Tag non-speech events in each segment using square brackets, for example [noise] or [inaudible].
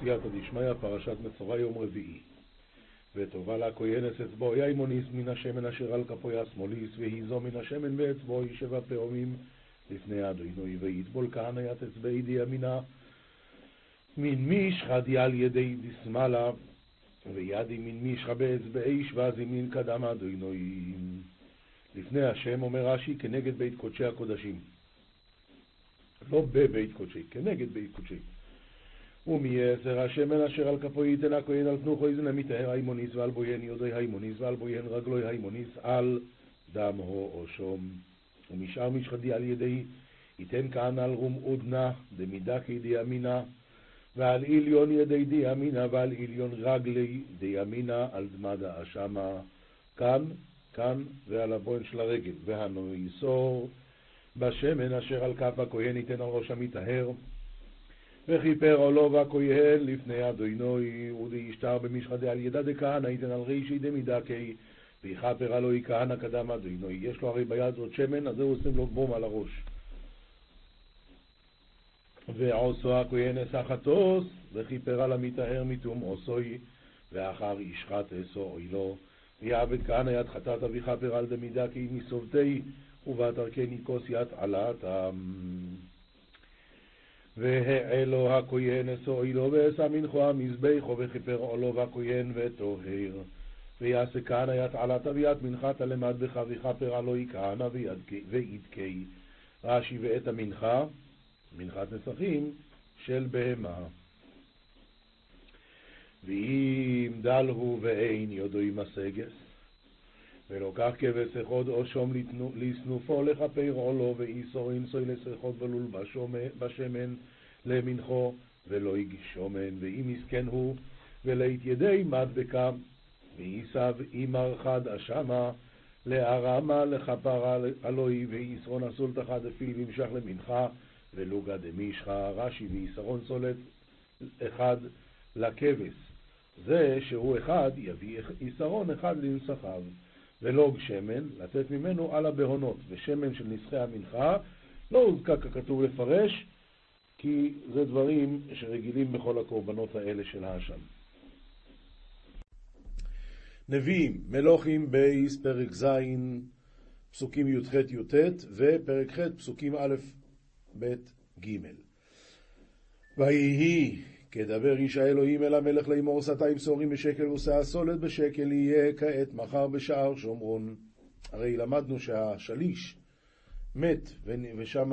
סייעתא דשמיא, פרשת מצורע יום רביעי. וטובה לה כהנס אצבעו ימוניס מן השמן אשר על כפו ישמאליס, והיא זו מן השמן באצבעו שבע פעמים לפני אדוני, ויטבול כהנא ית אצבעי דימינה מן מישחא דיעל ידי דשמאלה, וידי מן מישחא באצבעי שבזי מן קדם אדוני. לפני השם אומר רש"י כנגד בית קודשי הקודשים. לא בבית קודשי, כנגד בית קודשי. ומיתר השמן אשר על כפו ייתן הכהן על תנוך אוזן המיטהר הימנית ועל בוהן ידו הימנית ועל בוהן רגלו הימנית על דם האשם. ומשאר משחא די על ידיה יתן כהנא על רום אודנא דמדכי דימינא ועל אליון ידיה דימינא ועל אליון רגליה דימינא על דמא דאשמא כאן, כאן ועל הבוהן של הרגל והנו יסור בשמן אשר על כף הכהן ייתן על ראש המטהר וכיפר עולו והכהן לפני אדוני, ודאישתר במשחדי על ידע דכהנא, ייתן על רישי דמידקי, ויכפר עלוי כהנא קדם אדוני. יש לו הרי ביד זאת שמן, אז זה עושים לו בום על הראש. ועושו הכהן אסחתוס, וכיפר על המטהר מתום עושוי, ואחר ישחט אסו אוילו, ויעבד כהנא יד חטאת וכפר על דמידקי מסובתי, ובתרכני כוס יד עלת. והעלו הכהן אסוילו מנחו המזבחו וכיפר עולו והכהן וטוהר. ויעשה כהנא יתעלת אביית מנחת למדבך וכפר עלוי כהנא וידקי. רש"י ואת המנחה, מנחת נסכים, של בהמה. ואם דל הוא ואין יודו עם הסגס, ולוקח כבש אחד או שום לסנופו לכפר עולו ואיסור אינסוי לסריחות ולול בשמן למנחו ולא הגיש שומן ואם יסכן הוא ולית ידי מדבקה ויסב אימר חד אשמה לארמה לכפרה אלוהי וישרון הסולתא דפיל וימשך למנחה ולוגה דמישחה רש"י ויסרון סולת אחד לכבש. זה שהוא אחד יביא יסרון אחד לנסחיו ולוג שמן, לתת ממנו על הבהונות, ושמן של נסחי המנחה, לא הוזכר ככתוב לפרש, כי זה דברים שרגילים בכל הקורבנות האלה של האשם. נביאים, מלוכים בייס, פרק ז', פסוקים י"ח-י"ט, ופרק ח', פסוקים א', ב', ג'. ויהי כדבר איש האלוהים אל המלך לאמור שתיים שעורים בשקל ושאה סולת בשקל יהיה כעת מחר בשער שומרון. הרי למדנו שהשליש מת, ושם,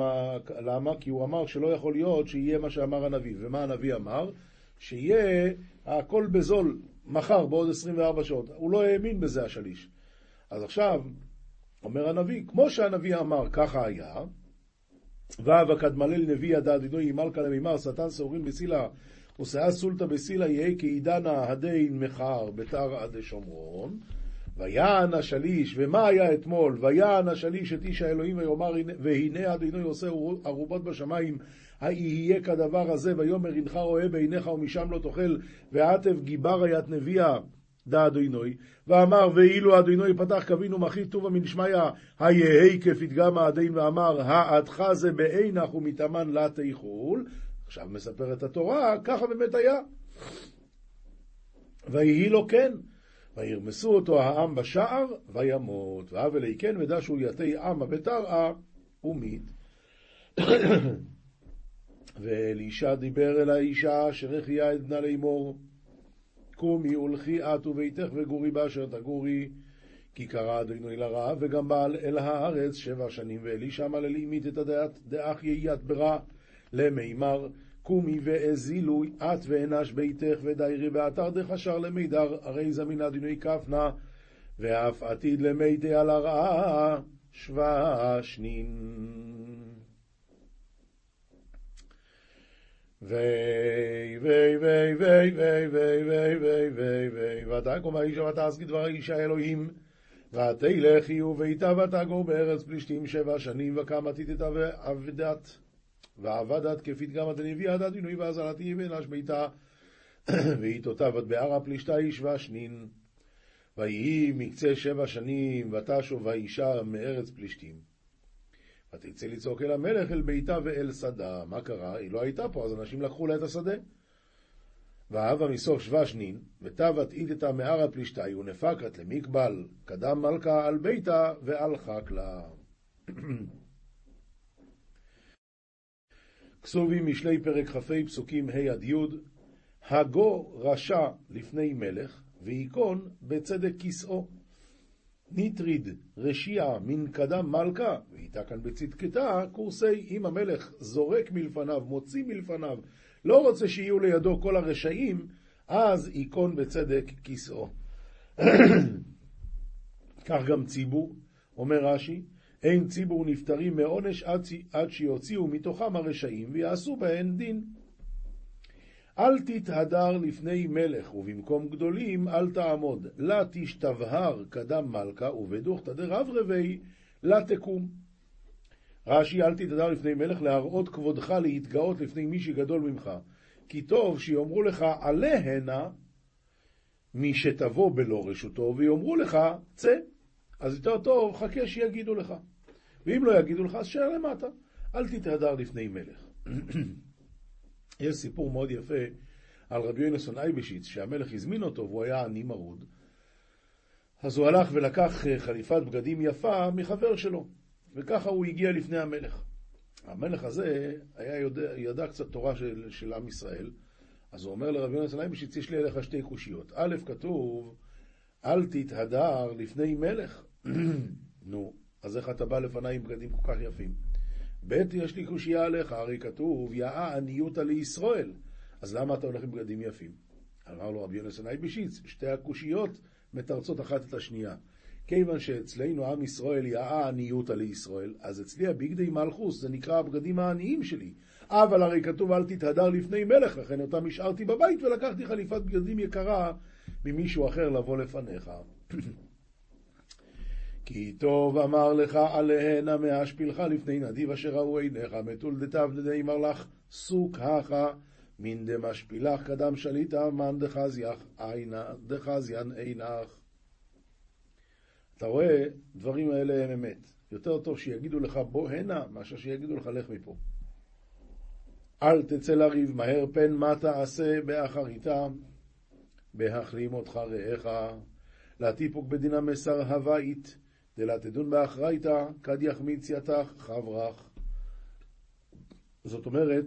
למה? כי הוא אמר שלא יכול להיות שיהיה מה שאמר הנביא. ומה הנביא אמר? שיהיה הכל בזול מחר, בעוד 24 שעות. הוא לא האמין בזה השליש. אז עכשיו, אומר הנביא, כמו שהנביא אמר, ככה היה, ואב הקדמלל נביא הדד עינוי מלכה למימר, שטן שעורים בסילה ושאה סולתא בסילה יהא כעידנא הדין מחר בתר עד שומרון, ויען השליש, ומה היה אתמול? ויען השליש את איש האלוהים ויאמר והנה אדוני עושה ערובות בשמיים. יהיה כדבר הזה ויאמר הנך רואה בעיניך ומשם לא תאכל ועטב גיבר היית נביאה דא אדוני. ואמר ואילו אדוני פתח קווין ומחי טובה מנשמיא היהי כפתגם הדין ואמר העדך זה בעינך ומתאמן לה תיכול עכשיו מספרת התורה, ככה באמת היה. ויהי לו כן, וירמסו אותו העם בשער, וימות. ואב אלי כן ודשו יתי עמה בתרעה, ומית. [coughs] ואלישע דיבר אל האישה אשר החיה את בנה לאמור, קומי ולכי את וביתך וגורי באשר תגורי, כי קרא אדוני לרע, וגם בעל אל הארץ שבע שנים, ואלישע אמר אל אמית את הדעת דאח יהיית ברע. למימר קומי ואזילו את ואנש ביתך ודיירי באתר דחשר למידר הרי זמין אדינוי כפנה ואף עתיד למיתי על הרעה שווה שנין. ויי ויי ויי ויי ויי ויי ויי ויי ויי ויי ותקום האיש ותעש כדבר האיש האלוהים ותלכי וביתה ותגור בארץ פלישתים שבע שנים וקמה תיתתה ועבדת ועבדת כפתגם דנביא עד עינוי ועזרתי ונש ביתה ואיתותיו [coughs] עד בערה פלישתה איש והשנין. ויהי מקצה שבע שנים ותשוב האישה מארץ פלישתים. ותצא לצעוק אל המלך אל ביתה ואל שדה. מה קרה? היא לא הייתה פה, אז אנשים לקחו לה את השדה. ואהבה מסוף שבשנין, ותבת איתתא מערא פלישתאי, ונפקת למקבל, קדם מלכה על ביתה ועל חקלה. [coughs] כסובים משלי פרק כ"ה פסוקים ה' עד י' הגו רשע לפני מלך, וייכון בצדק כסאו. ניטריד רשיעה מן קדם מלכה, ואיתה כאן בצדקתה, קורסי אם המלך זורק מלפניו, מוציא מלפניו, לא רוצה שיהיו לידו כל הרשעים, אז ייכון בצדק כסאו. [clears throat] כך גם ציבור, אומר רש"י, אין ציבור נפטרים מעונש עד, עד שיוציאו מתוכם הרשעים ויעשו בהן דין. אל תתהדר לפני מלך, ובמקום גדולים אל תעמוד. לה תשתבהר קדם מלכה, ובדוכתא דרב רבי, לה תקום. רש"י, אל תתהדר לפני מלך, להראות כבודך, להתגאות לפני מי שגדול ממך. כי טוב שיאמרו לך עליהנה, מי שתבוא בלא רשותו, ויאמרו לך, צא. אז יותר טוב, חכה שיגידו לך. ואם לא יגידו לך, אז שער למטה. אל תתהדר לפני מלך. [clears throat] יש סיפור מאוד יפה על רבי יונסון אייבשיץ, שהמלך הזמין אותו והוא היה עני מרוד. אז הוא הלך ולקח אה, חליפת בגדים יפה מחבר שלו, וככה הוא הגיע לפני המלך. המלך הזה היה יודע, ידע קצת תורה של, של עם ישראל, אז הוא אומר לרבי יונסון אייבשיץ, יש לי אליך שתי קושיות. א', כתוב, אל תתהדר לפני מלך. [clears throat] נו, אז איך אתה בא לפניי עם בגדים כל כך יפים? ב' יש לי קושייה עליך, הרי כתוב, יאה עניותא לישראל. אז למה אתה הולך עם בגדים יפים? אמר לו רבי יונסנאי בשיץ, שתי הקושיות מתרצות אחת את השנייה. כיוון שאצלנו עם ישראל יאה עניותא לישראל, אז אצלי הביגדי מלכוס, זה נקרא הבגדים העניים שלי. אבל הרי כתוב אל תתהדר לפני מלך, לכן אותם השארתי בבית ולקחתי חליפת בגדים יקרה ממישהו אחר לבוא לפניך. כי טוב אמר לך עליהנה מהשפילך לפני נדיב אשר ראו עיניך, מתול דתיו דדאמר לך סוק הכה מן דמשפילך קדם שליטה מן דחזיין עינך. אתה רואה, דברים האלה הם אמת. יותר טוב שיגידו לך בוא הנה, מאשר שיגידו לך לך מפה. אל תצא לריב מהר פן מה תעשה באחריתם, בהחלים אותך רעך, להתיפוק בדינה מסר הווית. דלה תדון באחרייתא, כד יחמיץ יתך חברך. זאת אומרת,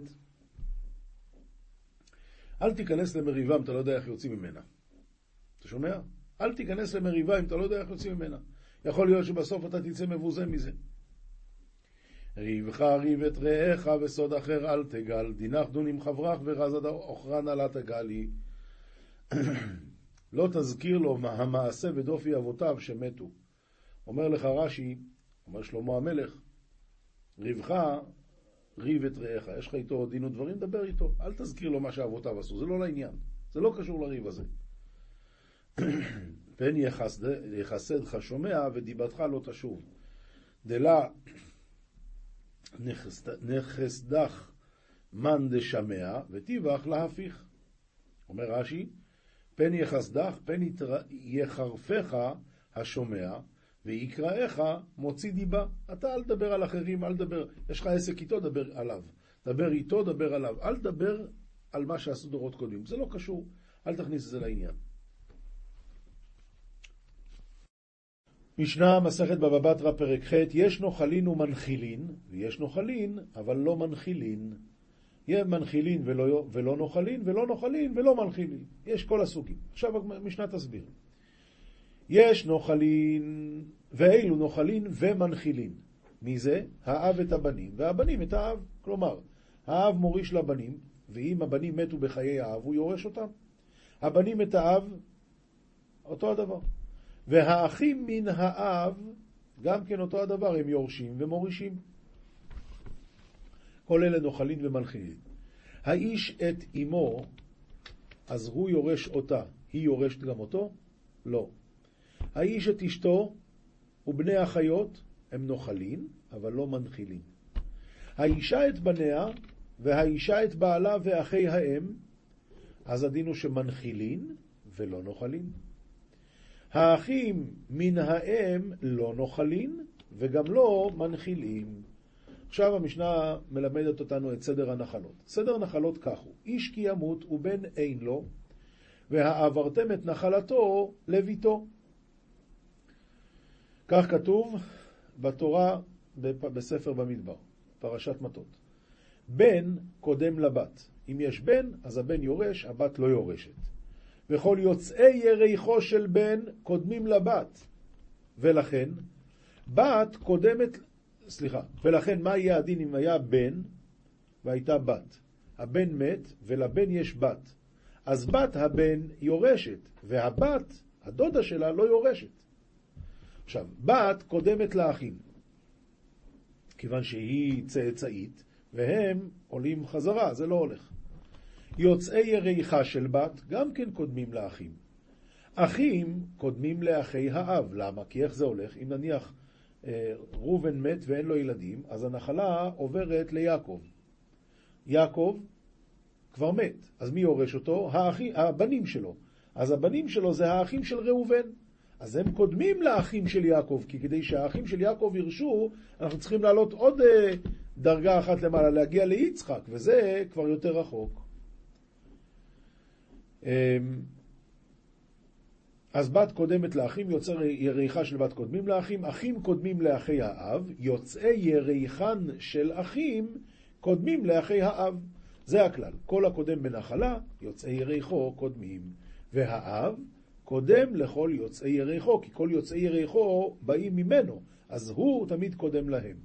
אל תיכנס למריבה אם אתה לא יודע איך יוצאים ממנה. אתה שומע? אל תיכנס למריבה אם אתה לא יודע איך יוצאים ממנה. יכול להיות שבסוף אתה תצא מבוזה מזה. ריבך ריב את רעך וסוד אחר אל תגל, דינך דון עם חברך ורזד אוכרן אל תגלי. [clears throat] לא תזכיר לו המעשה ודופי אבותיו שמתו. אומר לך רש"י, אומר שלמה המלך, ריבך ריב את רעך, יש לך איתו דין ודברים, דבר איתו, אל תזכיר לו מה שאבותיו עשו, זה לא לעניין, זה לא קשור לריב הזה. [clears throat] פן יחסדך שומע ודיבתך לא תשוב. דלה נחסדך מן דשמע וטיבך להפיך. אומר רש"י, פן יחסדך, פן יחרפך השומע, ויקראיך מוציא דיבה. אתה אל תדבר על אחרים, אל תדבר, יש לך עסק איתו, דבר עליו. דבר איתו, דבר עליו. אל תדבר על מה שעשו דורות קודמים. זה לא קשור, אל תכניס את זה לעניין. משנה מסכת בבא בתרא פרק ח' יש נוחלין ומנחילין, ויש נוחלין אבל לא מנחילין. יהיה מנחילין ולא, ולא נוחלין, ולא נוחלין ולא מנחילין. יש כל הסוגים. עכשיו המשנה תסביר. יש נוחלין, ואילו נוחלין ומנחילין. מי זה? האב את הבנים, והבנים את האב. כלומר, האב מוריש לבנים, ואם הבנים מתו בחיי האב, הוא יורש אותם. הבנים את האב, אותו הדבר. והאחים מן האב, גם כן אותו הדבר, הם יורשים ומורישים. כל אלה נוחלין ומנחילין. האיש את אמו, אז הוא יורש אותה, היא יורשת גם אותו? לא. האיש את אשתו ובני החיות הם נוחלין, אבל לא מנחילין. האישה את בניה, והאישה את בעלה ואחי האם, אז הדין הוא שמנחילין ולא נוחלין. האחים מן האם לא נוחלין וגם לא מנחילין. עכשיו המשנה מלמדת אותנו את סדר הנחלות. סדר הנחלות כך הוא, איש כי ימות ובן אין לו, והעברתם את נחלתו לביתו. כך כתוב בתורה בספר במדבר, פרשת מטות. בן קודם לבת. אם יש בן, אז הבן יורש, הבת לא יורשת. וכל יוצאי יריחו של בן קודמים לבת. ולכן, בת קודמת, סליחה, ולכן מה יהיה הדין אם היה בן והייתה בת? הבן מת ולבן יש בת. אז בת הבן יורשת, והבת, הדודה שלה, לא יורשת. עכשיו, בת קודמת לאחים, כיוון שהיא צאצאית, והם עולים חזרה, זה לא הולך. יוצאי יריחה של בת גם כן קודמים לאחים. אחים קודמים לאחי האב. למה? כי איך זה הולך? אם נניח אה, ראובן מת ואין לו ילדים, אז הנחלה עוברת ליעקב. יעקב כבר מת, אז מי יורש אותו? האחים, הבנים שלו. אז הבנים שלו זה האחים של ראובן. אז הם קודמים לאחים של יעקב, כי כדי שהאחים של יעקב ירשו, אנחנו צריכים לעלות עוד אה, דרגה אחת למעלה, להגיע ליצחק, וזה כבר יותר רחוק. אמ, אז בת קודמת לאחים, יוצא יריחה של בת קודמים לאחים, אחים קודמים לאחי האב, יוצאי יריחן של אחים קודמים לאחי האב. זה הכלל. כל הקודם בנחלה, יוצאי יריחו קודמים. והאב קודם לכל יוצאי יריחו, כי כל יוצאי יריחו באים ממנו, אז הוא תמיד קודם להם.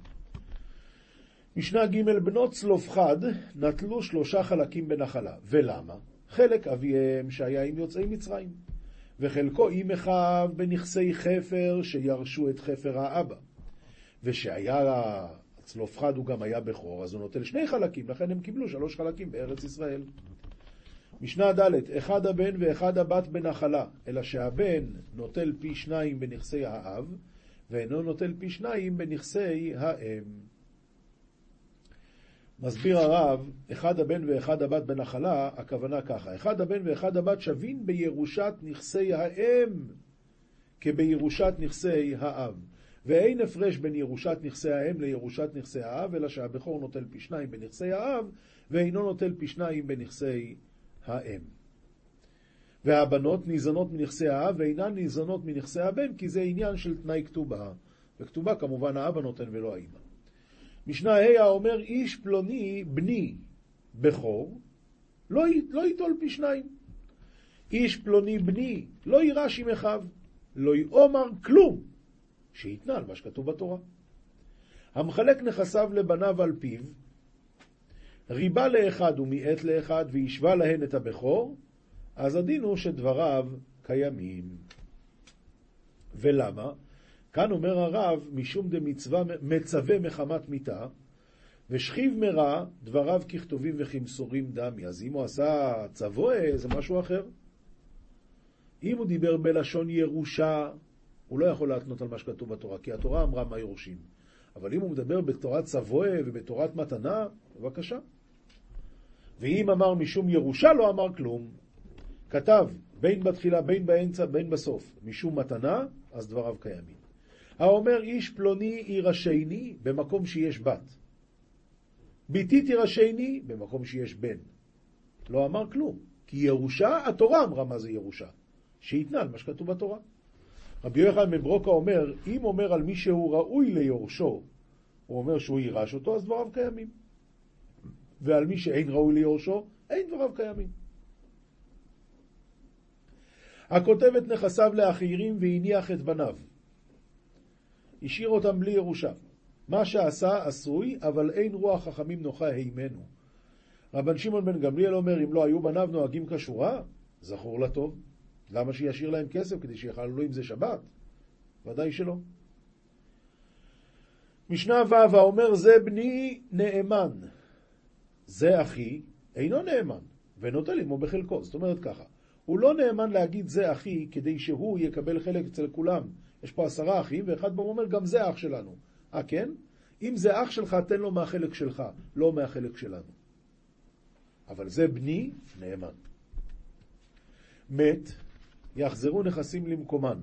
משנה ג' בנות צלופחד נטלו שלושה חלקים בנחלה. ולמה? חלק אביהם שהיה עם יוצאי מצרים, וחלקו עם אחיו בנכסי חפר שירשו את חפר האבא. ושהיה צלופחד הוא גם היה בכור, אז הוא נוטל שני חלקים, לכן הם קיבלו שלוש חלקים בארץ ישראל. משנה ד' אחד הבן ואחד הבת בנחלה, אלא שהבן נוטל פי שניים בנכסי האב, ואינו נוטל פי שניים בנכסי האם. מסביר הרב, אחד הבן ואחד הבת בנחלה, הכוונה ככה, אחד הבן ואחד הבת שווים בירושת נכסי האם כבירושת נכסי האב. ואין הפרש בין ירושת נכסי האם לירושת נכסי האב, אלא שהבכור נוטל פי שניים בנכסי האב, ואינו נוטל פי שניים בנכסי האם. והבנות ניזונות מנכסי האב ואינן ניזונות מנכסי הבן, כי זה עניין של תנאי כתובה. וכתובה כמובן האבא נותן ולא האמא. משנה ה' האומר איש פלוני בני בכור, לא, לא ייטול פי שניים. איש פלוני בני לא יירש עם אחיו, לא יאמר כלום, שיתנה על מה שכתוב בתורה. המחלק נכסיו לבניו על פיו, ריבה לאחד ומיעט לאחד, והשווה להן את הבכור, אז הדין הוא שדבריו קיימים. ולמה? כאן אומר הרב, משום דמצווה מצווה מחמת מיתה, ושכיב מרע דבריו ככתובים וכמסורים דמי. אז אם הוא עשה צבועה, זה משהו אחר. אם הוא דיבר בלשון ירושה, הוא לא יכול להתנות על מה שכתוב בתורה, כי התורה אמרה מה יורשים. אבל אם הוא מדבר בתורת צבועה ובתורת מתנה, בבקשה. ואם אמר משום ירושה, לא אמר כלום. כתב, בין בתחילה, בין באמצע, בין בסוף, משום מתנה, אז דבריו קיימים. האומר איש פלוני יירשני במקום שיש בת. ביתי תירשני במקום שיש בן. לא אמר כלום, כי ירושה, התורה אמרה מה זה ירושה. שיתנה על מה שכתוב בתורה. רבי יוחנן בן אומר, אם אומר על מי שהוא ראוי ליורשו, הוא אומר שהוא יירש אותו, אז דבריו קיימים. ועל מי שאין ראוי ליורשו, אין דבריו קיימים. הכותב את נכסיו לאחרים והניח את בניו. השאיר אותם בלי ירושה. מה שעשה עשוי, אבל אין רוח חכמים נוחה הימנו. רבן שמעון בן גמליאל אומר, אם לא היו בניו נוהגים כשורה, זכור לטוב. למה שישאיר להם כסף כדי שיחללו עם זה שבת? ודאי שלא. משנה ו' האומר זה בני נאמן, זה אחי אינו נאמן, ונוטל עמו בחלקו. זאת אומרת ככה, הוא לא נאמן להגיד זה אחי כדי שהוא יקבל חלק אצל כולם. יש פה עשרה אחים, ואחד בהם אומר גם זה אח שלנו. אה כן? אם זה אח שלך, תן לו מהחלק שלך, לא מהחלק שלנו. אבל זה בני נאמן. מת, יחזרו נכסים למקומן.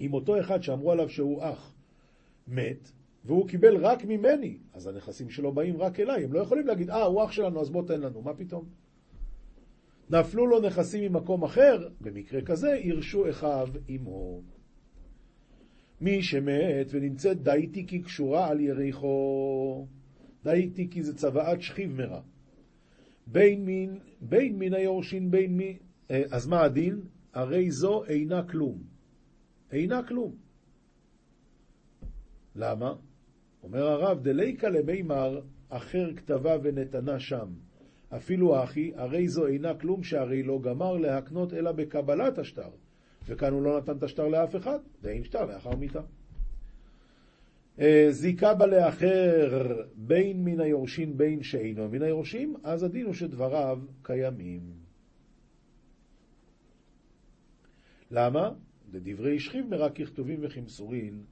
אם אותו אחד שאמרו עליו שהוא אח מת, והוא קיבל רק ממני, אז הנכסים שלו באים רק אליי, הם לא יכולים להגיד, אה, הוא אח שלנו, אז בוא תן לנו, מה פתאום? נפלו לו נכסים ממקום אחר, במקרה כזה ירשו אחיו עמו. מי שמת ונמצאת דייטיקי קשורה על יריחו, דייטיקי זה צוואת שכיב מרע. בין מין, בין מין היורשין בין מי, אה, אז מה הדין? הרי זו אינה כלום. אינה כלום. למה? אומר הרב, דליקה למימר אחר כתבה ונתנה שם. אפילו אחי, הרי זו אינה כלום שהרי לא גמר להקנות אלא בקבלת השטר. וכאן הוא לא נתן את השטר לאף אחד, ואין שטר לאחר מיתה. אה, זיקה בה לאחר בין מן היורשים בין שאינו מן היורשים, אז הדין הוא שדבריו קיימים. למה? לדברי שכיב מרק ככתובים וכמסורין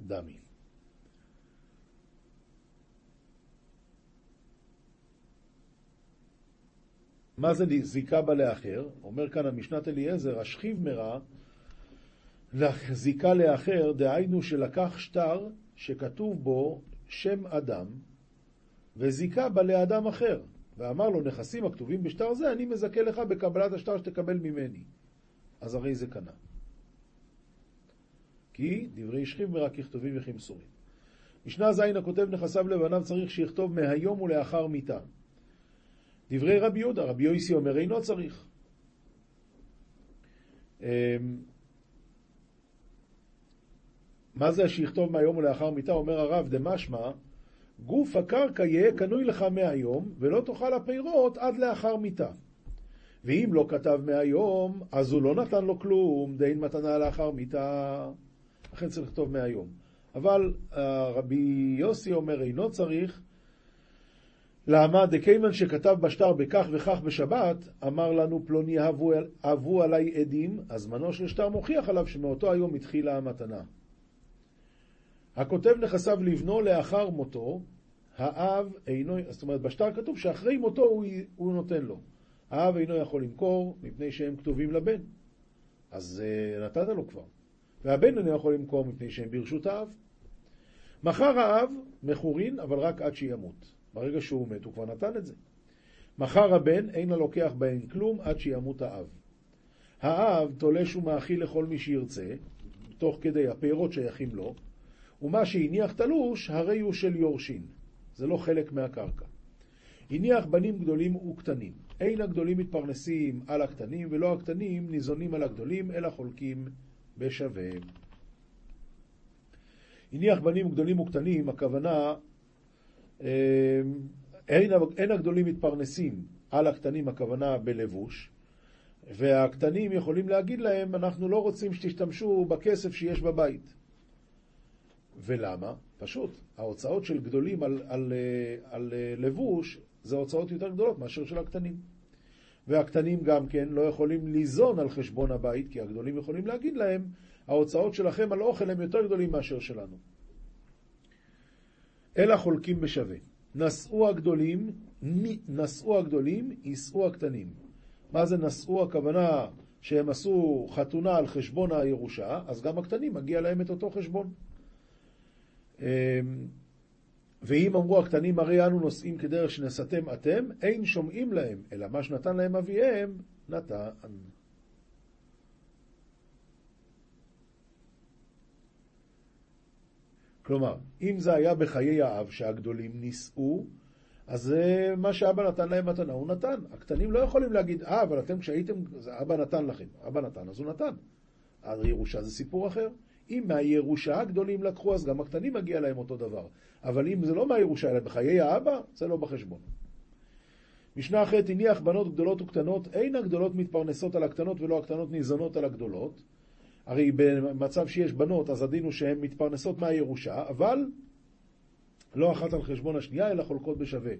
דמי. מה זה זיקה בה לאחר? אומר כאן המשנת אליעזר, השכיב מרע, זיקה לאחר, דהיינו שלקח שטר שכתוב בו שם אדם, וזיקה בה לאדם אחר, ואמר לו, נכסים הכתובים בשטר זה, אני מזכה לך בקבלת השטר שתקבל ממני. אז הרי זה קנה. כי דברי שכיב מרע ככתובים וכמסורים. משנה ז' הכותב נכסיו לבניו צריך שיכתוב מהיום ולאחר מיתה. דברי רבי יהודה, רבי יויסי אומר אינו צריך. אמ, מה זה שיכתוב מהיום ולאחר מיתה? אומר הרב, דמשמע, גוף הקרקע יהיה קנוי לך מהיום, ולא תאכל הפירות עד לאחר מיתה. ואם לא כתב מהיום, אז הוא לא נתן לו כלום, דין מתנה לאחר מיתה. לכן צריך לכתוב מהיום. אבל uh, רבי יוסי אומר, אינו צריך, למה? דכיוון שכתב בשטר בכך וכך בשבת, אמר לנו פלוני אהבו, עליי עדים, אז זמנו של שטר מוכיח עליו שמאותו היום התחילה המתנה. הכותב נכסיו לבנו לאחר מותו, האב אינו, זאת אומרת בשטר כתוב שאחרי מותו הוא, הוא נותן לו. האב אינו יכול למכור מפני שהם כתובים לבן. אז uh, נתת לו כבר. והבן אינו יכול למכור מפני שהם ברשות האב. מכר האב מכורין, אבל רק עד שימות. ברגע שהוא מת, הוא כבר נתן את זה. מחר הבן, אין הלוקח בהן כלום עד שימות האב. האב תולש ומאכיל לכל מי שירצה, תוך כדי הפירות שייכים לו, ומה שהניח תלוש, הרי הוא של יורשין. זה לא חלק מהקרקע. הניח בנים גדולים וקטנים. אין הגדולים מתפרנסים על הקטנים, ולא הקטנים ניזונים על הגדולים, אלא חולקים בשווה. הניח בנים גדולים וקטנים, הכוונה אין, אין הגדולים מתפרנסים על הקטנים, הכוונה בלבוש, והקטנים יכולים להגיד להם, אנחנו לא רוצים שתשתמשו בכסף שיש בבית. ולמה? פשוט, ההוצאות של גדולים על, על, על, על לבוש זה הוצאות יותר גדולות מאשר של הקטנים. והקטנים גם כן לא יכולים ליזון על חשבון הבית, כי הגדולים יכולים להגיד להם, ההוצאות שלכם על אוכל הם יותר גדולים מאשר שלנו. אלא חולקים בשווה. נשאו הגדולים, נשאו הגדולים, יישאו הקטנים. מה זה נשאו? הכוונה שהם עשו חתונה על חשבון הירושה, אז גם הקטנים מגיע להם את אותו חשבון. אמ, ואם אמרו הקטנים הרי אנו נושאים כדרך שנשאתם אתם, אין שומעים להם, אלא מה שנתן להם אביהם, נתן. כלומר, אם זה היה בחיי האב שהגדולים נישאו, אז זה מה שאבא נתן להם מתנה, הוא נתן. הקטנים לא יכולים להגיד, אה, אבל אתם כשהייתם, אבא נתן לכם. אבא נתן, אז הוא נתן. הירושה זה סיפור אחר. אם מהירושה הגדולים לקחו, אז גם הקטנים מגיע להם אותו דבר. אבל אם זה לא מהירושה, אלא בחיי האבא, זה לא בחשבון. משנה אחרת, הניח בנות גדולות וקטנות, אין הגדולות מתפרנסות על הקטנות ולא הקטנות ניזונות על הגדולות. הרי במצב שיש בנות, אז הדין הוא שהן מתפרנסות מהירושה, אבל לא אחת על חשבון השנייה, אלא חולקות בשווה.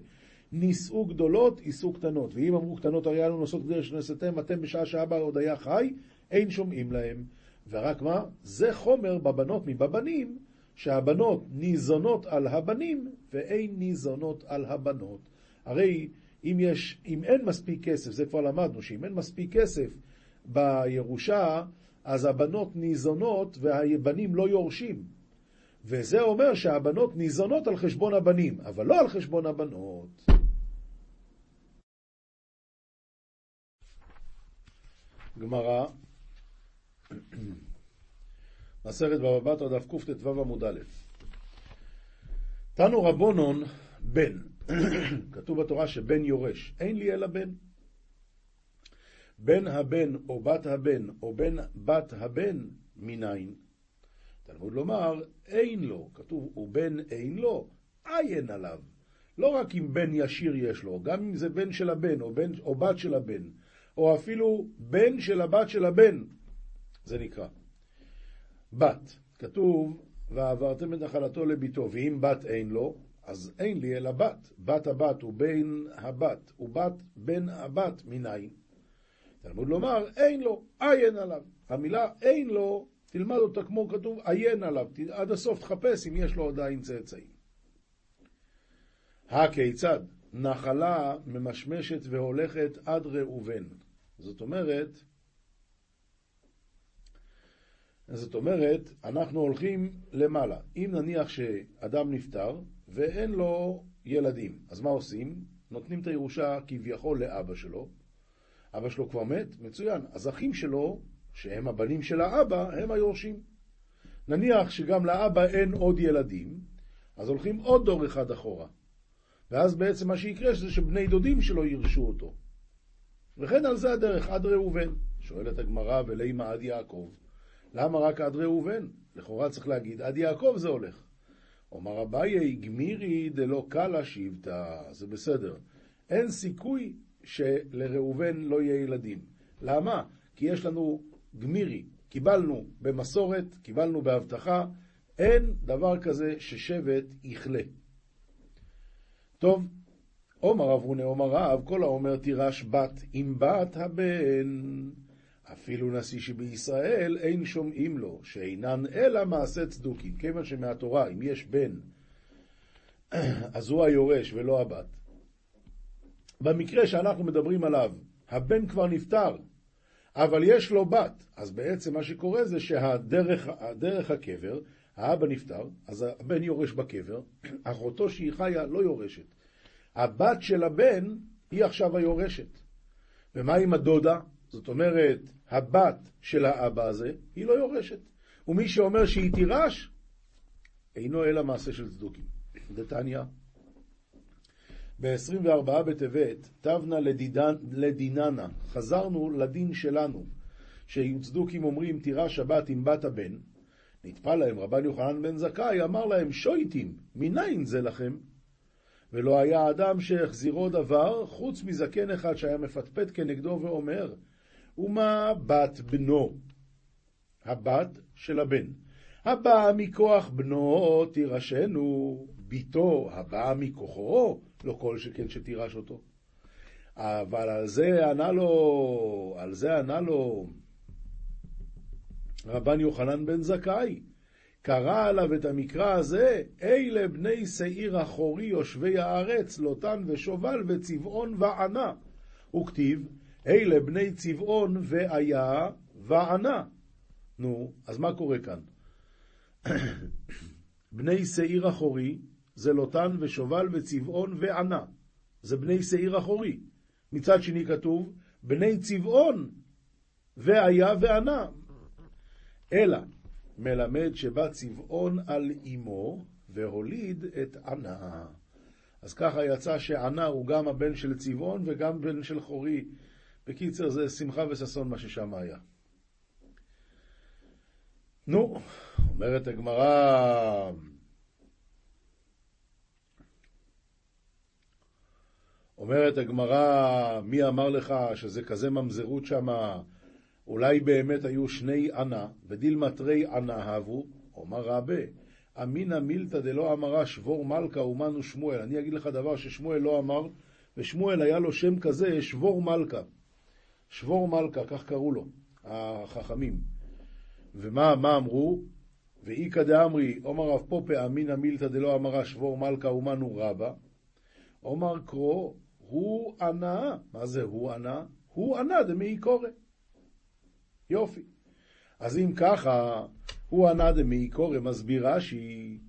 נישאו גדולות, יישאו קטנות. ואם אמרו קטנות, הרי אנו נושאות גדיר שנשאתם, אתם בשעה שאבא עוד היה חי, אין שומעים להם. ורק מה? זה חומר בבנות מבבנים, שהבנות ניזונות על הבנים, ואין ניזונות על הבנות. הרי אם, יש, אם אין מספיק כסף, זה כבר למדנו, שאם אין מספיק כסף בירושה, אז הבנות ניזונות והבנים לא יורשים. וזה אומר שהבנות ניזונות על חשבון הבנים, אבל לא על חשבון הבנות. גמרא, [clears throat] מסכת בבא בתרא דף קט"ו עמוד א', תנו רבונון בן, [clears throat] כתוב בתורה שבן יורש, אין לי אלא בן. בן הבן או בת הבן או בן בת הבן מניין? תלמוד לומר, אין לו, כתוב, ובן אין לו, עין עליו. לא רק אם בן ישיר יש לו, גם אם זה בן של הבן או, בן, או בת של הבן, או אפילו בן של הבת של הבן, זה נקרא. בת, כתוב, ועברתם את נחלתו לביתו, ואם בת אין לו, אז אין לי אלא בת. בת הבת הוא בן הבת, ובת בן הבת מניין. תלמוד לומר, אין לו, עין עליו. המילה אין לו, תלמד אותה כמו כתוב, עיין עליו, עד הסוף תחפש אם יש לו עדיין צאצאים. הכיצד? נחלה ממשמשת והולכת עד ראובן. זאת אומרת, זאת אומרת, אנחנו הולכים למעלה. אם נניח שאדם נפטר ואין לו ילדים, אז מה עושים? נותנים את הירושה כביכול לאבא שלו. אבא שלו כבר מת? מצוין. אז אחים שלו, שהם הבנים של האבא, הם היורשים. נניח שגם לאבא אין עוד ילדים, אז הולכים עוד דור אחד אחורה. ואז בעצם מה שיקרה זה שבני דודים שלו ירשו אותו. וכן על זה הדרך עד ראובן. שואלת הגמרא ולימה עד יעקב. למה רק עד ראובן? לכאורה צריך להגיד עד יעקב זה הולך. אומר אביי גמירי דלא קלה שיבטה, זה בסדר. אין סיכוי שלראובן לא יהיה ילדים. למה? כי יש לנו גמירי, קיבלנו במסורת, קיבלנו בהבטחה, אין דבר כזה ששבט יכלה. טוב, עומר אברונה עומר רב, כל האומר תירש בת עם בת הבן. אפילו נשיא שבישראל אין שומעים לו, שאינן אלא מעשה צדוקים. כיוון שמהתורה, אם יש בן, [clears throat] אז הוא היורש ולא הבת. במקרה שאנחנו מדברים עליו, הבן כבר נפטר, אבל יש לו בת, אז בעצם מה שקורה זה שהדרך הקבר, האבא נפטר, אז הבן יורש בקבר, [clears throat] אחותו שהיא חיה לא יורשת. הבת של הבן היא עכשיו היורשת. ומה עם הדודה? זאת אומרת, הבת של האבא הזה, היא לא יורשת. ומי שאומר שהיא תירש, אינו אלא מעשה של צדוקים. דתניא, ב-24 בטבת, תבנה לדיננה, חזרנו לדין שלנו, שיוצדוקים אומרים תירש הבת עם בת הבן, נטפל להם רבן יוחנן בן זכאי, אמר להם שויטים, מניין זה לכם? ולא היה אדם שהחזירו דבר, חוץ מזקן אחד שהיה מפטפט כנגדו ואומר, ומה בת בנו? הבת של הבן. הבאה מכוח בנו תירשנו, ביתו הבאה מכוחו, לא כל שכן שתירש אותו. אבל על זה ענה לו, על זה ענה לו רבן יוחנן בן זכאי. קרא עליו את המקרא הזה, אלה בני שעיר אחורי יושבי הארץ, לוטן ושובל וצבעון וענה. וכתיב, אלה בני צבעון והיה וענה. נו, אז מה קורה כאן? [clears throat] בני שעיר אחורי זה לוטן ושובל וצבעון וענה. זה בני שעיר אחורי. מצד שני כתוב, בני צבעון והיה וענה. אלא מלמד שבא צבעון על אמו והוליד את ענה. אז ככה יצא שענה הוא גם הבן של צבעון וגם בן של חורי. בקיצר, זה שמחה וששון מה ששם היה. נו, אומרת הגמרא, אומרת הגמרא, מי אמר לך שזה כזה ממזרות שמה? אולי באמת היו שני ענה, ודילמטרי ענה הבו, אומר רבה, אמינא מילתא דלא אמרה שבור מלכה אומנו שמואל. אני אגיד לך דבר ששמואל לא אמר, ושמואל היה לו שם כזה, שבור מלכה. שבור מלכה, כך קראו לו, החכמים. ומה אמרו? ואיכא דאמרי, אומר רב פופה, אמינא מילתא דלא אמרה שבור מלכה אומנו רבה. אומר קרוא, הוא ענה. מה זה הוא ענה? הוא ענה דמי קורא. יופי. אז אם ככה, הוא ענה דמי קורא, מסביר רש"י.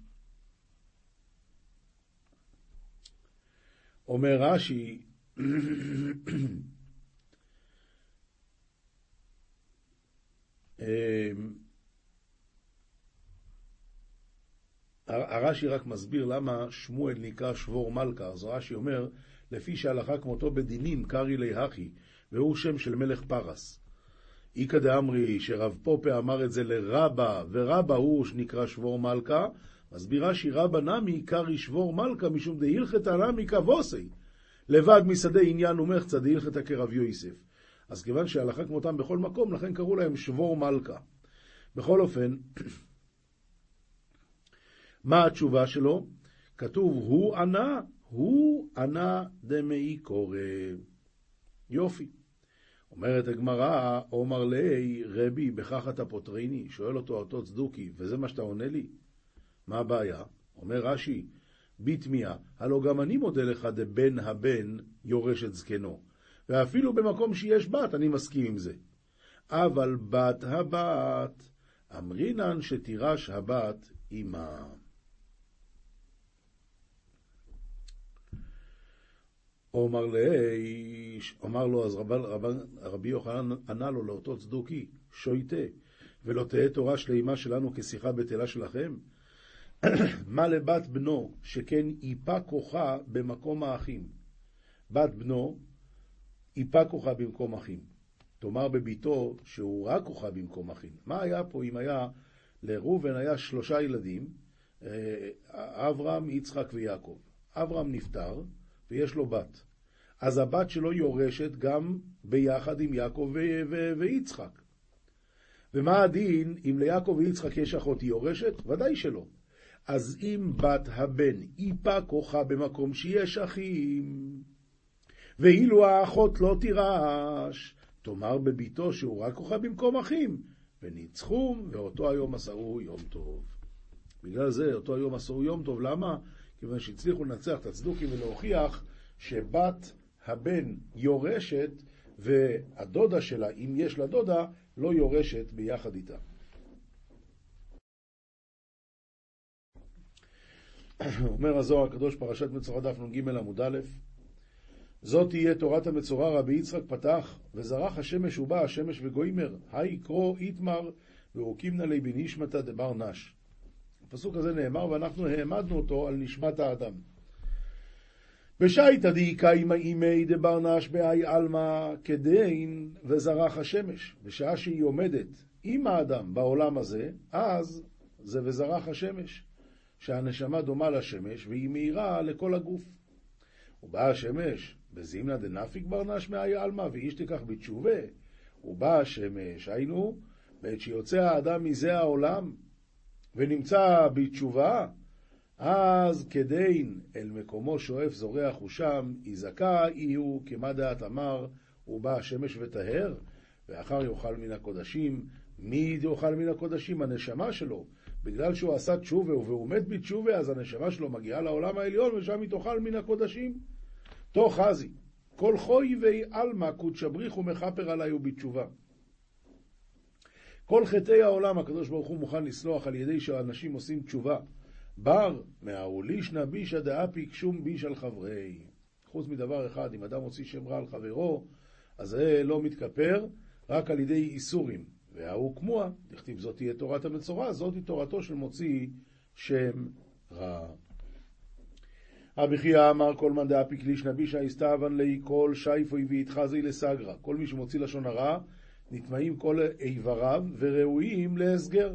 אומר רש"י, אמ, הרש"י רק מסביר למה שמואל נקרא שבור מלכה. אז רש"י אומר, לפי שהלכה כמותו בדינים, קרעי ליהכי, והוא שם של מלך פרס. איכא דאמרי שרב פופה אמר את זה לרבה, ורבה הוא שנקרא שבור מלכה, מסביר רש"י רבה נמי קרעי שבור מלכה משום דהילכתא נמי כבוסי. לבד משדה עניין ומחצה דהילכתא כרב יוסף. אז כיוון שהלכה כמותם בכל מקום, לכן קראו להם שבור מלכה. בכל אופן, [clears throat] מה התשובה שלו? כתוב, הוא ענה, הוא ענה דמאי קורא. יופי. אומרת הגמרא, עומר לי, רבי, בכך אתה פוטריני? שואל אותו אותו צדוקי, וזה מה שאתה עונה לי? מה הבעיה? אומר רש"י, בתמיה, הלא גם אני מודה לך דבן הבן יורש את זקנו. ואפילו במקום שיש בת, אני מסכים עם זה. אבל בת הבת, אמרינן שתירש הבת עמה. אומר לאיש, אמר לו, אז רב, רב, רבי יוחנן ענה לו לאותו צדוקי, שויטה, ולא תהא תורה שלימה שלנו כשיחה בטלה שלכם? [clears throat] מה לבת בנו, שכן איפה כוחה במקום האחים? בת בנו, איפה כוחה במקום אחים. תאמר בביתו שהוא רק כוחה במקום אחים. מה היה פה אם היה, לראובן היה שלושה ילדים, אה, אברהם, יצחק ויעקב. אברהם נפטר, ויש לו בת. אז הבת שלו יורשת גם ביחד עם יעקב ויצחק. ומה הדין אם ליעקב ויצחק יש אחות יורשת? ודאי שלא. אז אם בת הבן איפה כוחה במקום שיש אחים, ואילו האחות לא תירש, תאמר בביתו שהוא רק כוחה במקום אחים, וניצחו, ואותו היום עשהו יום טוב. בגלל זה אותו היום עשהו יום טוב, למה? כיוון שהצליחו לנצח את הצדוקים ולהוכיח שבת הבן יורשת, והדודה שלה, אם יש לה דודה, לא יורשת ביחד איתה. [clears throat] אומר הזוהר הקדוש, פרשת מצורע דף נ"ג עמוד א', זאת תהיה תורת המצורע רבי יצחק פתח, וזרח השמש ובא השמש וגוימר, היי קרו איתמר, והוקימנה לי בנשמתא דבר נש. הפסוק הזה נאמר ואנחנו העמדנו אותו על נשמת האדם. בשייתא דאיכא אימי דבר נש בהאי עלמא כדין וזרח השמש. בשעה שהיא עומדת עם האדם בעולם הזה, אז זה וזרח השמש. שהנשמה דומה לשמש והיא מאירה לכל הגוף. ובאה השמש בזימנה דנפיק ברנש מאי עלמא ואיש תיקח בתשובה. ובאה השמש, היינו, בעת שיוצא האדם מזה העולם ונמצא בתשובה, אז כדין אל מקומו שואף זורח הוא שם, יזכה יהיו כמה דעת אמר, ובא השמש וטהר, ואחר יאכל מן הקודשים. מי יאכל מן הקודשים? הנשמה שלו. בגלל שהוא עשה תשובה והוא מת בתשובה, אז הנשמה שלו מגיעה לעולם העליון ושם היא תאכל מן הקודשים. תוך חזי, כל חוי ואי עלמא קודשא בריך ומכפר עלי ובתשובה. כל חטאי העולם הקדוש ברוך הוא מוכן לסלוח על ידי שאנשים עושים תשובה. בר מהאולישנא בישא דאפיק שום ביש על חברי. חוץ מדבר אחד, אם אדם מוציא שם רע על חברו, אז זה לא מתכפר רק על ידי איסורים. וההוא כמוה, דכתיב זאת תהיה תורת המצורע, זאת היא תורתו של מוציא שם רע. רבי חייא אמר כל מאן דאפיק לישנא בישא הסתאבן לי כל שייפוי ויתחזי לסגרא. כל מי שמוציא לשון הרע, נטמעים כל איבריו וראויים להסגר.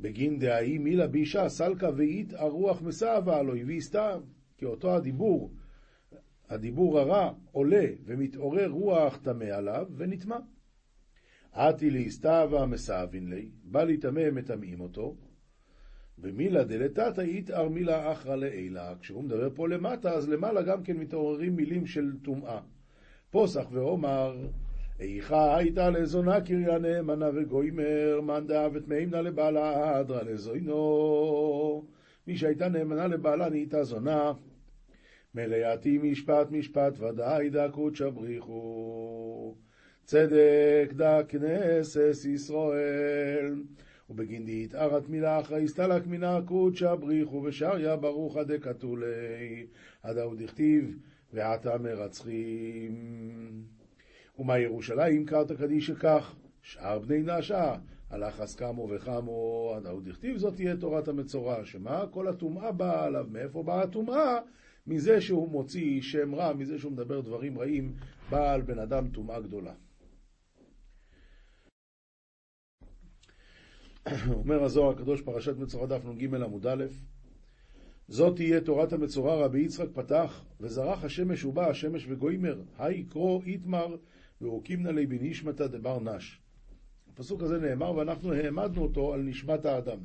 בגין דהאי מילה בישה סלקה ואית הרוח מסבה עלוי והסתיו. כי אותו הדיבור, הדיבור הרע עולה ומתעורר רוח טמא עליו ונטמע. עתי להסתבה מסאבין לי, בא להיטמא מטמאים אותו. במילה דלתתא יתאר מילה אחרא לעילה. כשהוא מדבר פה למטה, אז למעלה גם כן מתעוררים מילים של טומאה. פוסח ואומר איכה הייתה לזונה קריה נאמנה וגוימר, מאן דאב וטמאים נא לבעלה אדרא לזוינו. מי שהייתה נאמנה לבעלה נהייתה זונה. מלאתי משפט משפט ודאי דקות שבריחו. צדק דק כנסת ישראל. ובגין דהתארת מילה אחרי הסתלק מינה קודשא בריחו ושריה ברוך דקתולי עד ההוא דכתיב ועתה מרצחים. ומה ירושלים קרתא קדישא כך שאר בני נשה הלך עסקמו וחמו עד ההוא דכתיב זאת תהיה תורת המצורע. שמה? כל הטומאה באה עליו. מאיפה באה הטומאה? מזה שהוא מוציא שם רע, מזה שהוא מדבר דברים רעים, בא על בן אדם טומאה גדולה. [clears throat] אומר הזוהר הקדוש פרשת מצורע דף נ"ג עמוד א', זאת תהיה תורת המצורע. רבי יצחק פתח, וזרח השמש ובא השמש וגוימר, היי קרוא איתמר והוקימנה לי בנשמתא דבר נש. הפסוק הזה נאמר ואנחנו העמדנו אותו על נשמת האדם.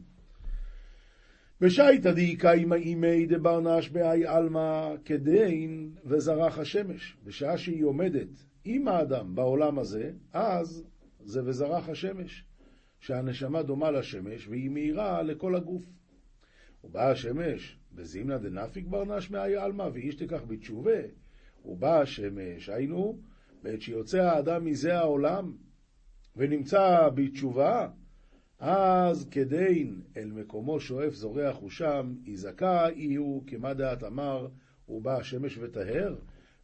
ושייתא דאיכא אימי דבר נש בהאי עלמא כדין וזרח השמש. בשעה שהיא עומדת עם האדם בעולם הזה, אז זה וזרח השמש. שהנשמה דומה לשמש והיא מאירה לכל הגוף. ובאה השמש בזימנה דנפיק ברנש מאי עלמא ואיש תיקח בתשובה. ובאה השמש, היינו, בעת שיוצא האדם מזה העולם ונמצא בתשובה, אז כדין אל מקומו שואף זורח הוא שם, יזכה יהיו כמה דעת אמר, ובא השמש וטהר,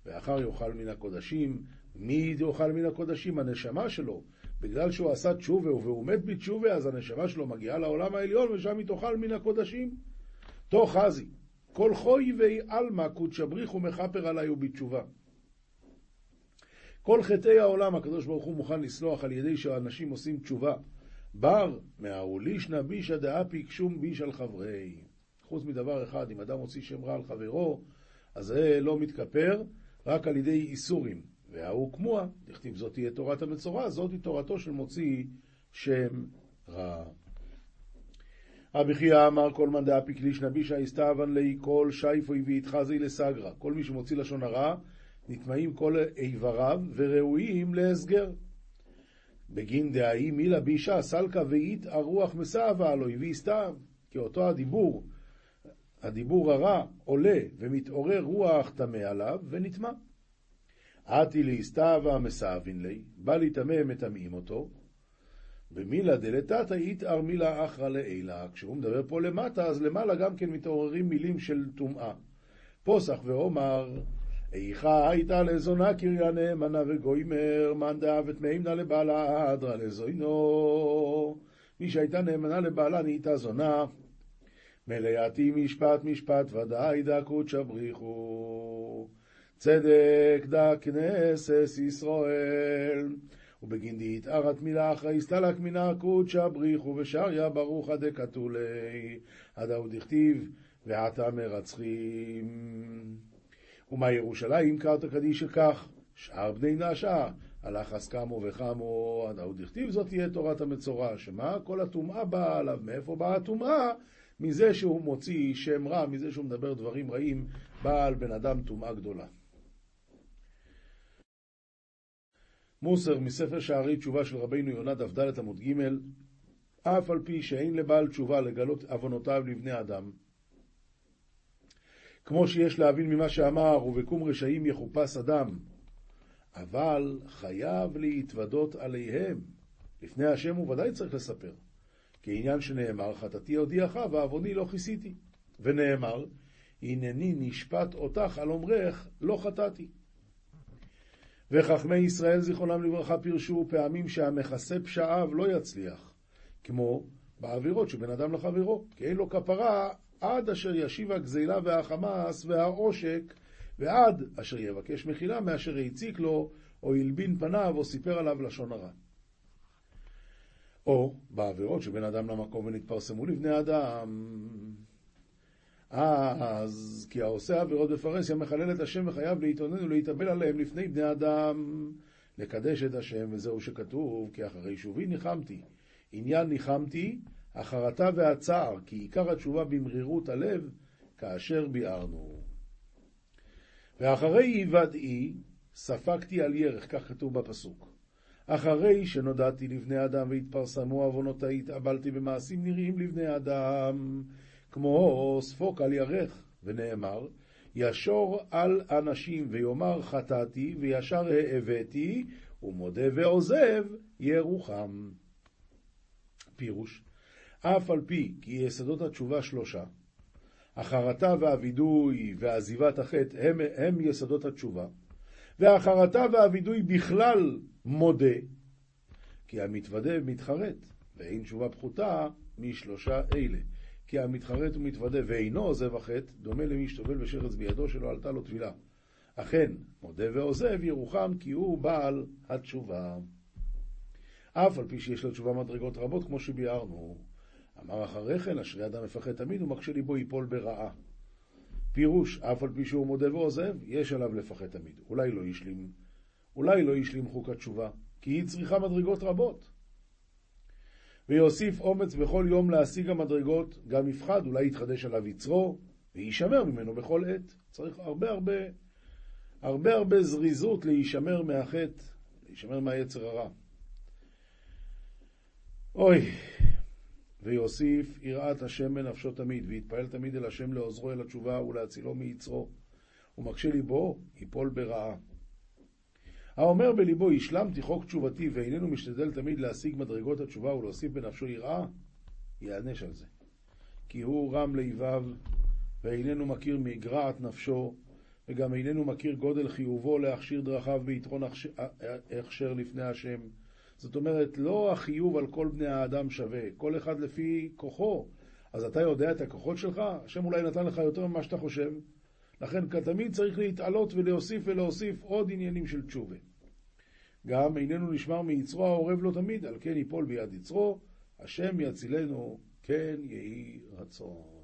ואחר יאכל מן הקודשים. מי יאכל מן הקודשים? הנשמה שלו. בגלל שהוא עשה תשובה והוא מת בתשובה, אז הנשמה שלו מגיעה לעולם העליון ושם היא תאכל מן הקודשים. תוך חזי, כל חוי ואי עלמא קודשא בריך ומכפר עלי ובתשובה. כל חטאי העולם הקדוש ברוך הוא מוכן לסלוח על ידי שאנשים עושים תשובה. בר מהאולישנא בישא דאפי קשום ביש על חברי. חוץ מדבר אחד, אם אדם מוציא שם רע על חברו, אז זה לא מתכפר רק על ידי איסורים. וההוא כמוה, דכתיב זאת תהיה תורת המצורע, זאת היא תורתו של מוציא שם רע. רבי חייא אמר כל מאן דאפיק לישנא בישא הסתאבן ליה כל שייפוי ויתחזי לסגרא. כל מי שמוציא לשון הרע, נטמעים כל איבריו וראויים להסגר. בגין דהאי מילה בישא סלקא ואית הרוח מסבה עלוי ויסתיו. כי אותו הדיבור, הדיבור הרע, עולה ומתעורר רוח טמא עליו ונטמע. עתי להסתאווה מסאבין לי, בא להיטמא מטמאים אותו, ומילה דלתתא יתאר מילה אחרא לעילה. כשהוא מדבר פה למטה, אז למעלה גם כן מתעוררים מילים של טומאה. פוסח ואומר, איכה הייתה לזונה קריה נאמנה וגוימר, מאן דאבת מהימנה לבעלה אדרא לזוינו. מי שהייתה נאמנה לבעלה נהייתה זונה. מלאתי משפט משפט ודאי דקות שבריחו. צדק דה כנסת ישראל. ובגין דהתארת מילה אחרי הסתלק מינה קודשא בריחו ושריה ברוך דקתולי. עד ההוא דכתיב ועתה מרצחים. ומה ירושלים קרתא קדישא כך, שאר בני נשה, הלך עסקמו וחמו, עד ההוא דכתיב זאת תהיה תורת המצורע, שמה? כל הטומאה באה עליו. מאיפה באה הטומאה? מזה שהוא מוציא שם רע, מזה שהוא מדבר דברים רעים, באה על בן אדם טומאה גדולה. מוסר מספר שערי תשובה של רבינו יונה דף עמוד ג' אף על פי שאין לבעל תשובה לגלות עוונותיו לבני אדם, כמו שיש להבין ממה שאמר, ובקום רשעים יחופש אדם, אבל חייב להתוודות עליהם. לפני השם הוא ודאי צריך לספר. כעניין שנאמר, חטאתי הודיעך ועווני לא כיסיתי. ונאמר, הנני נשפט אותך על אומרך, לא חטאתי. וחכמי ישראל זיכרונם לברכה פירשו פעמים שהמכסה פשעיו לא יצליח, כמו בעבירות שבין אדם לחברו, כי אין לו כפרה עד אשר ישיב הגזילה והחמאס והעושק, ועד אשר יבקש מחילה מאשר הציק לו, או הלבין פניו, או סיפר עליו לשון הרע. או בעבירות שבין אדם למקום ונתפרסמו לבני אדם. אז כי העושה עבירות בפרהסיה מחלל את השם וחייב להתאונן ולהתאבל עליהם לפני בני אדם, לקדש את השם, וזהו שכתוב, כי אחרי שובי ניחמתי. עניין ניחמתי, החרטה והצער, כי עיקר התשובה במרירות הלב, כאשר ביארנו. ואחרי היוודעי, ספגתי על ירך, כך כתוב בפסוק. אחרי שנודעתי לבני אדם והתפרסמו עוונותי, התאבלתי במעשים נראים לבני אדם, כמו ספוק על ירך, ונאמר, ישור על אנשים ויאמר חטאתי, וישר האבאתי, ומודה ועוזב ירוחם. פירוש, אף על פי כי יסודות התשובה שלושה, החרטה והווידוי ועזיבת החטא הם, הם יסודות התשובה, והחרטה והווידוי בכלל מודה, כי המתוודה מתחרט, ואין תשובה פחותה משלושה אלה. כי המתחרט ומתוודה ואינו עוזב החטא, דומה למי שטובל בשרץ בידו שלא עלתה לו טבילה. אכן, מודה ועוזב ירוחם כי הוא בעל התשובה. אף על פי שיש לתשובה מדרגות רבות, כמו שביארנו. אמר אחרי כן, אשרי אדם מפחד תמיד ומקשה ליבו ייפול ברעה. פירוש, אף על פי שהוא מודה ועוזב, יש עליו לפחד תמיד. אולי לא ישלים, אולי לא ישלים חוק התשובה, כי היא צריכה מדרגות רבות. ויוסיף אומץ בכל יום להשיג המדרגות, גם יפחד, אולי יתחדש עליו יצרו, ויישמר ממנו בכל עת. צריך הרבה הרבה, הרבה הרבה זריזות להישמר מהחטא, להישמר מהיצר הרע. אוי, ויוסיף יראת השם בנפשו תמיד, ויתפעל תמיד אל השם לעוזרו אל התשובה ולהצילו מיצרו. ומקשה ליבו, ייפול ברעה. האומר בליבו, השלמתי חוק תשובתי ואיננו משתדל תמיד להשיג מדרגות התשובה ולהוסיף בנפשו יראה, יענש על זה. כי הוא רם ליבב, ואיננו מכיר מגרעת נפשו, וגם איננו מכיר גודל חיובו להכשיר דרכיו ביתרון הכשר לפני השם. זאת אומרת, לא החיוב על כל בני האדם שווה, כל אחד לפי כוחו. אז אתה יודע את הכוחות שלך? השם אולי נתן לך יותר ממה שאתה חושב. לכן תמיד צריך להתעלות ולהוסיף ולהוסיף עוד עניינים של תשובה. גם איננו נשמר מיצרו העורב לו תמיד, על כן ייפול ביד יצרו, השם יצילנו, כן יהי רצון.